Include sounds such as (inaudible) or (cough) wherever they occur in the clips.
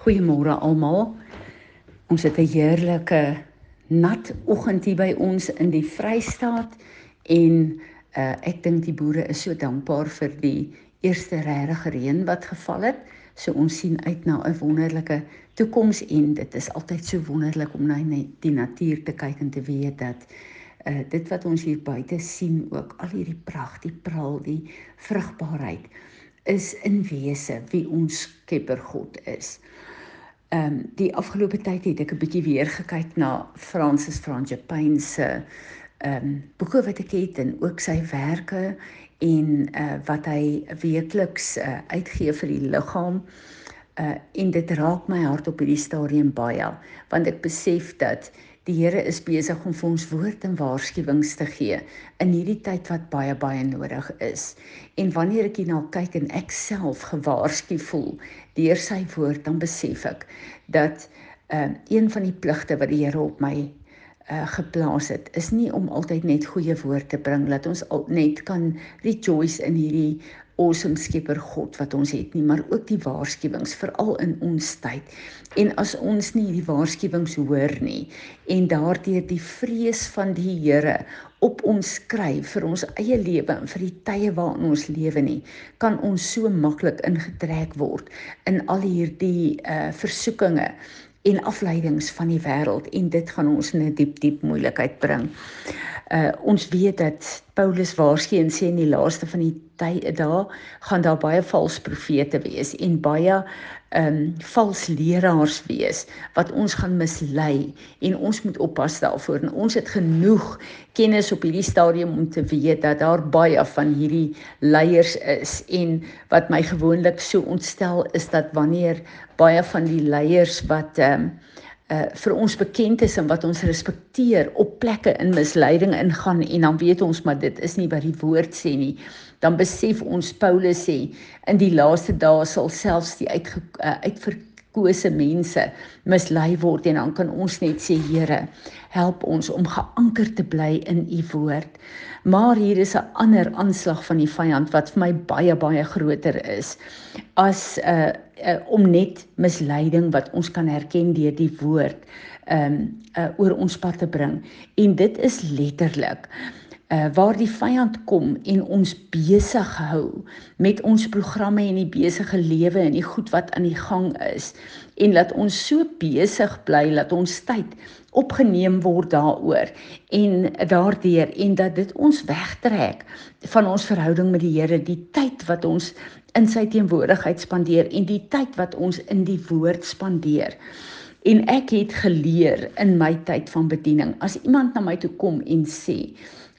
Goeiemôre almal. Ons het 'n heerlike nat oggend hier by ons in die Vrystaat en uh, ek dink die boere is so dankbaar vir die eerste regte reën wat geval het. So ons sien uit na 'n wonderlike toekoms en dit is altyd so wonderlik om na die natuur te kyk en te weet dat uh, dit wat ons hier buite sien ook al hierdie pragt, die praal, die vrugbaarheid is in wese wie ons Skepper God is. Ehm um, die afgelope tyd het ek 'n bietjie weer gekyk na Francis Frangipane se ehm um, boeke wat ek het en ook sy werke en uh wat hy weekliks uh, uitgee vir die liggaam. Uh en dit raak my hart op hierdie stadium baie want ek besef dat Die Here is besig om vir ons woord en waarskuwings te gee in hierdie tyd wat baie baie nodig is. En wanneer ek hierna kyk en ek self gewaarsku voel deur sy woord, dan besef ek dat uh, een van die pligte wat die Here op my uh, geplaas het, is nie om altyd net goeie woord te bring dat ons al net kan rejoice in hierdie awesome skepper God wat ons het nie, maar ook die waarskuwings veral in ons tyd. En as ons nie die waarskuwings hoor nie en daardeur die vrees van die Here op ons skryf vir ons eie lewe en vir die tye waarin ons lewe nie, kan ons so maklik ingetrek word in al hierdie uh versoekinge en afleidings van die wêreld en dit gaan ons in 'n diep diep moeilikheid bring. Uh ons weet dat Paulus waarsku en sê in die laaste van die tye daar gaan daar baie valse profete wees en baie ehm um, vals leraars wees wat ons gaan mislei en ons moet oppas daarvoor. En ons het genoeg kennis op hierdie stadium om te weet dat daar baie van hierdie leiers is en wat my gewoonlik so ontstel is dat wanneer baie van die leiers wat ehm um, uh vir ons bekend is en wat ons respekteer op plekke in misleiding ingaan en dan weet ons maar dit is nie wat die woord sê nie. Dan besef ons Paulus sê in die laaste dae sal selfs die uit uh, uitverkose mense mislei word en dan kan ons net sê Here help ons om geanker te bly in u woord. Maar hier is 'n ander aanslag van die vyand wat vir my baie baie groter is as 'n uh, uh, om net misleiding wat ons kan herken deur die woord um uh, oor ons pad te bring. En dit is letterlik uh waar die vyand kom en ons besig hou met ons programme en die besige lewe en die goed wat aan die gang is en laat ons so besig bly dat ons tyd opgeneem word daaroor en daardeur en dat dit ons wegtrek van ons verhouding met die Here die tyd wat ons in sy teenwoordigheid spandeer en die tyd wat ons in die woord spandeer. En ek het geleer in my tyd van bediening, as iemand na my toe kom en sê,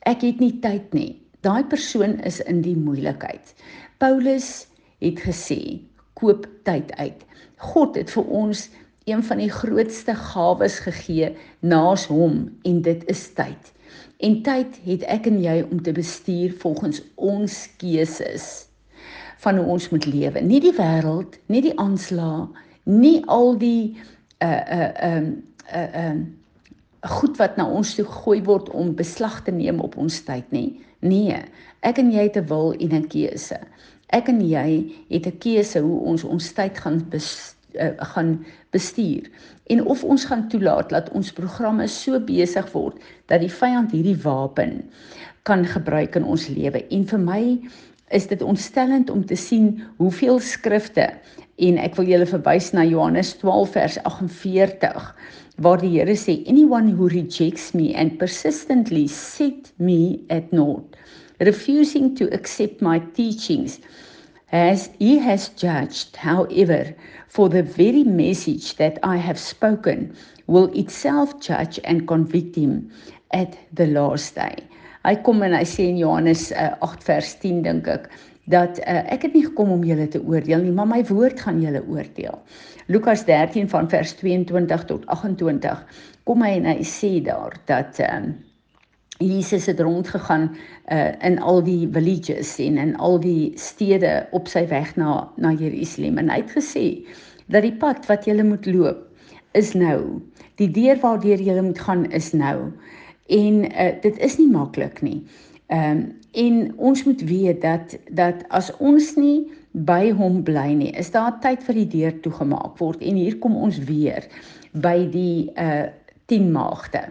ek het nie tyd nie, daai persoon is in die moeilikheid. Paulus het gesê, koop tyd uit. God het vir ons een van die grootste gawes gegee naas hom en dit is tyd. En tyd het ek en jy om te bestuur volgens ons keuses van hoe ons moet lewe. Nie die wêreld, nie die aanslag, nie al die uh um uh um goed wat na ons toe gegooi word om beslag te neem op ons tyd nie. Nee, ek en jy het 'n wil en 'n keuse. Ek en jy het 'n keuse hoe ons ons tyd gaan bes, uh, gaan bestuur en of ons gaan toelaat dat ons programme so besig word dat die vyand hierdie wapen kan gebruik in ons lewe. En vir my is dit ontstellend om te sien hoeveel skrifte en ek wil julle verwys na Johannes 12 vers 48 waar die Here sê anyone who rejects me and persistently set me at naught refusing to accept my teachings as he has judged however for the very message that I have spoken will itself judge and convict him at the last day Hy kom en hy sê in Johannes uh, 8 vers 10 dink ek dat uh, ek het nie gekom om julle te oordeel nie, maar my woord gaan julle oordeel. Lukas 13 van vers 22 tot 28 kom hy en hy sê daar dat um, Jesus het rondgegaan uh, in al die villages en in al die stede op sy weg na na Jerusalem en hy het gesê dat die pad wat jy moet loop is nou. Die deur waardeur jy moet gaan is nou en uh, dit is nie maklik nie. Ehm um, en ons moet weet dat dat as ons nie by hom bly nie, is daar tyd vir die deur toegemaak word en hier kom ons weer by die uh 10 maagde.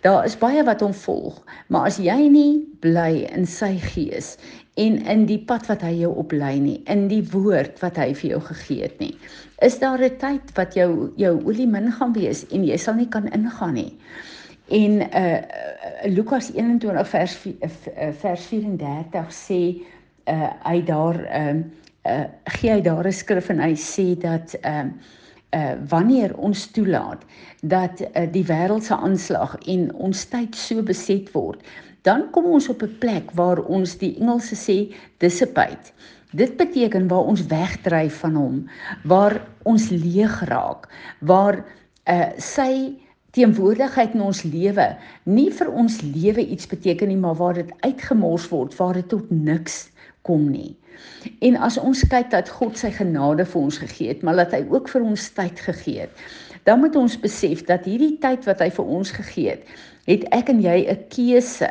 Daar is baie wat hom volg, maar as jy nie bly in sy gees en in die pad wat hy jou oplei nie, in die woord wat hy vir jou gegee het nie, is daar 'n tyd wat jou jou olie min gaan wees en jy sal nie kan ingaan nie. En uh Lukas 21 vers uh, vers 34 sê uh hy daar ehm uh, uh gee hy daar 'n skrif en hy sê dat ehm uh, uh wanneer ons toelaat dat uh, die wêreld se aanslag en ons tyd so beset word, dan kom ons op 'n plek waar ons die Engelse sê dissipate. Dit beteken waar ons wegdryf van hom, waar ons leeg raak, waar uh sy teenwoordigheid in ons lewe nie vir ons lewe iets beteken nie, maar waar dit uitgemors word, waar dit tot niks kom nie. En as ons kyk dat God sy genade vir ons gegee het, maar dat hy ook vir ons tyd gegee het, dan moet ons besef dat hierdie tyd wat hy vir ons gegee het, het ek en jy 'n keuse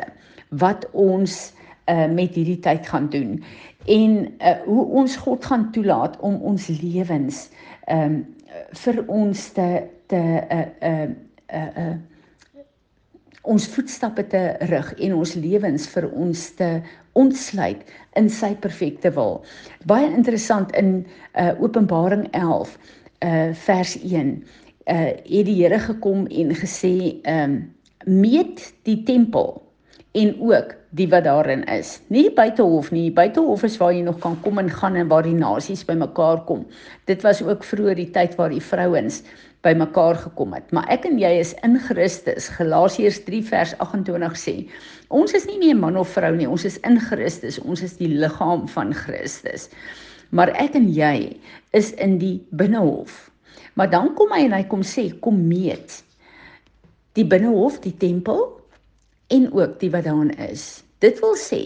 wat ons uh, met hierdie tyd gaan doen en uh, hoe ons God gaan toelaat om ons lewens um, vir ons te te uh, uh, uh, uh, ons voetstappe te rig en ons lewens vir ons te ontsluit in sy perfekte wil. Baie interessant in uh Openbaring 11 uh vers 1 uh het die Here gekom en gesê um meet die tempel en ook die wat daarin is. Nie buitehof nie. Buitehof is waar jy nog kan kom en gaan en waar die nasies bymekaar kom. Dit was ook vroeër die tyd waar die vrouens bymekaar gekom het. Maar ek en jy is in Christus. Galasiërs 3 vers 28 sê: Ons is nie meer man of vrou nie, ons is in Christus. Ons is die liggaam van Christus. Maar ek en jy is in die binnehof. Maar dan kom hy en hy kom sê: Kom meet. Die binnehof, die tempel en ook die wat daarin is. Dit wil sê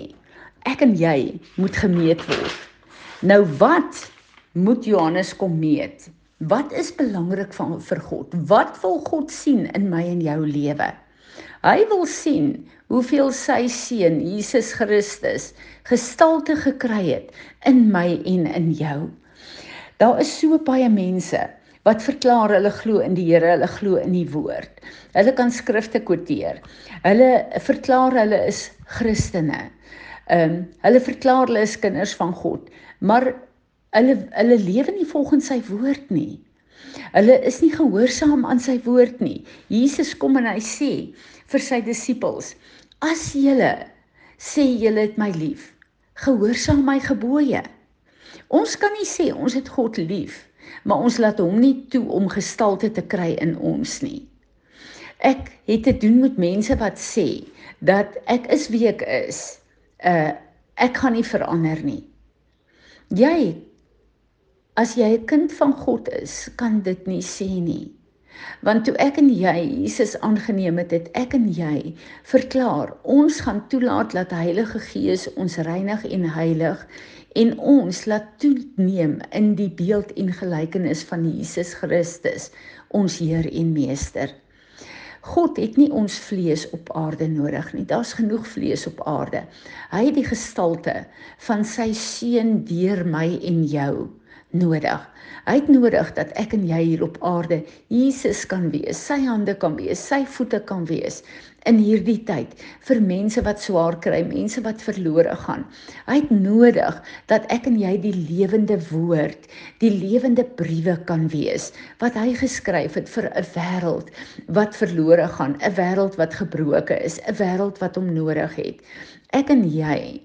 ek en jy moet gemeet word. Nou wat moet Johannes kom meet? Wat is belangrik van vir God? Wat wil God sien in my en jou lewe? Hy wil sien hoeveel sy seun Jesus Christus gestalte gekry het in my en in jou. Daar is so baie mense wat verklaar hulle glo in die Here, hulle glo in die woord. Hulle kan skrifte kwoteer. Hulle verklaar hulle is Christene. Ehm um, hulle verklaar hulle is kinders van God, maar Hulle hulle lewe nie volgens sy woord nie. Hulle is nie gehoorsaam aan sy woord nie. Jesus kom en hy sê vir sy disippels: "As julle sê julle het my lief, gehoorsaam my gebooie." Ons kan nie sê ons het God lief, maar ons laat hom nie toe om gestalte te kry in ons nie. Ek het te doen met mense wat sê dat ek is wie ek is. Uh ek gaan nie verander nie. Jy As jy 'n kind van God is, kan dit nie sê nie. Want toe ek en jy Jesus aangeneem het, het ek en jy verklaar, ons gaan toelaat dat Heilige Gees ons reinig en heilig en ons laat toeneem in die beeld en gelykenis van Jesus Christus, ons Heer en Meester. God het nie ons vlees op aarde nodig nie. Daar's genoeg vlees op aarde. Hy het die gestalte van sy seun deur my en jou nodig. Hy het nodig dat ek en jy hier op aarde Jesus kan wees, sy hande kan wees, sy voete kan wees in hierdie tyd vir mense wat swaar kry, mense wat verlore gaan. Hy het nodig dat ek en jy die lewende woord, die lewende briewe kan wees wat hy geskryf het vir 'n wêreld wat verlore gaan, 'n wêreld wat gebroken is, 'n wêreld wat hom nodig het. Ek en jy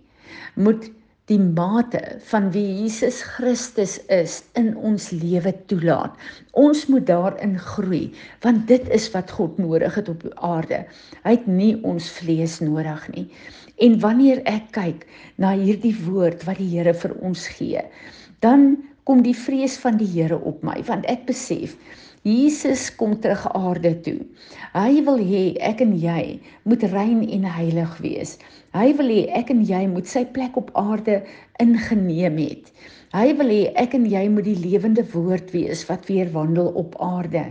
moet die mate van wie Jesus Christus is in ons lewe toelaat. Ons moet daarin groei want dit is wat God nodig het op aarde. Hy het nie ons vlees nodig nie. En wanneer ek kyk na hierdie woord wat die Here vir ons gee, dan kom die vrees van die Here op my want ek besef Jesus kom terug aarde toe. Hy wil hê ek en jy moet rein en heilig wees. Hy wil hê ek en jy moet sy plek op aarde ingeneem het. Hy wil hê ek en jy moet die lewende woord wees wat weer wandel op aarde.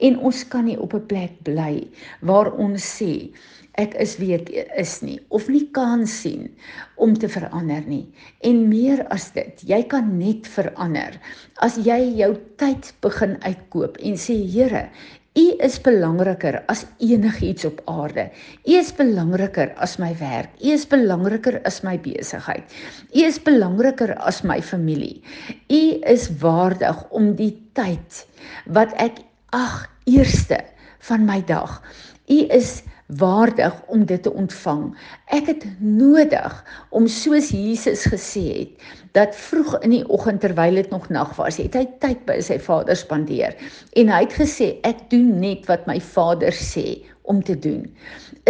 En ons kan nie op 'n plek bly waar ons sê ek is wie ek is nie of nie kan sien om te verander nie. En meer as dit, jy kan net verander as jy jou tyd begin uitkoop en sê Here, U is belangriker as enigiets op aarde. U is belangriker as my werk. U is belangriker as my besigheid. U is belangriker as my familie. U is waardig om die tyd wat ek ag eerste van my dag. U is waardig om dit te ontvang. Ek het nodig om soos Jesus gesê het dat vroeg in die oggend terwyl dit nog nag was, het hy tyd by sy Vader spandeer en hy het gesê ek doen net wat my Vader sê om te doen.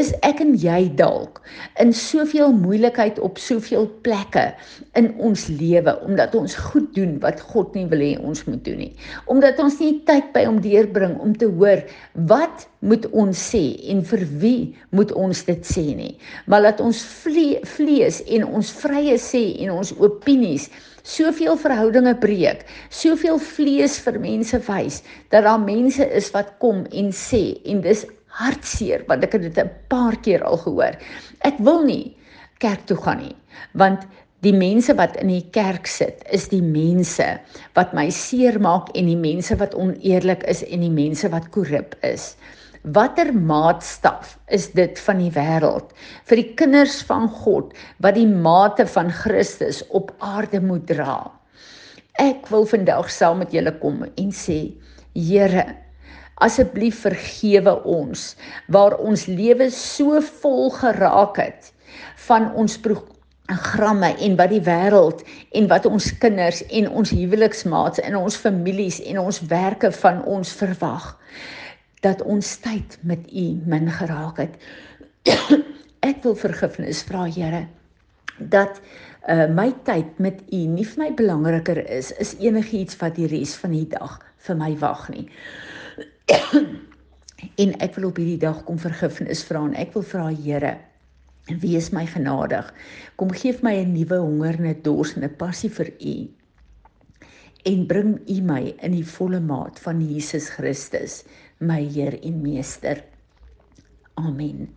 Is ek en jy dalk in soveel moeilikheid op soveel plekke in ons lewe omdat ons goed doen wat God nie wil hê ons moet doen nie. Omdat ons nie tyd by hom deurbring om te hoor wat moet ons sê en vir wie moet ons dit sê nie. Maar laat ons vle vlees en ons vrye sê en ons opinies soveel verhoudinge breek, soveel vlees vir mense wys dat daar mense is wat kom en sê en dis hartseer want ek het dit 'n paar keer al gehoor. Ek wil nie kerk toe gaan nie want die mense wat in die kerk sit is die mense wat my seermaak en die mense wat oneerlik is en die mense wat korrup is. Watter maatstaf is dit van die wêreld vir die kinders van God wat die mate van Christus op aarde moet dra? Ek wil vandag saam met julle kom en sê Here asseblief vergewe ons waar ons lewe so vol geraak het van ons programme en wat die wêreld en wat ons kinders en ons huweliksmaats en ons families en ons werke van ons verwag dat ons tyd met u min geraak het. (coughs) Ek wil vergifnis vra Here dat uh, my tyd met u nie vir my belangriker is is enigiets wat die res van die dag vir my wag nie (coughs) en ek wil op hierdie dag kom vergifnis vra en ek wil vra Here wees my genadig. Kom gee my 'n nuwe honger en 'n dors en 'n passie vir u. En bring u my in die volle maat van Jesus Christus my Heer en Meester. Amen